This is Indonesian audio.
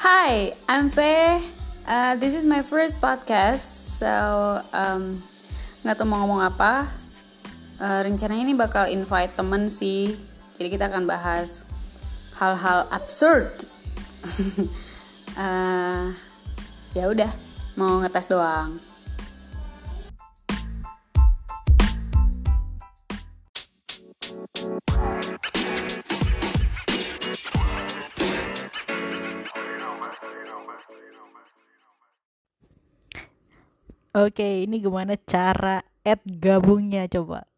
Hi, I'm Faye. Uh, this is my first podcast, so um, nggak tahu mau ngomong apa. Uh, rencananya ini bakal invite temen sih, jadi kita akan bahas hal-hal absurd. uh, ya udah, mau ngetes doang. Oke, ini gimana cara add gabungnya coba?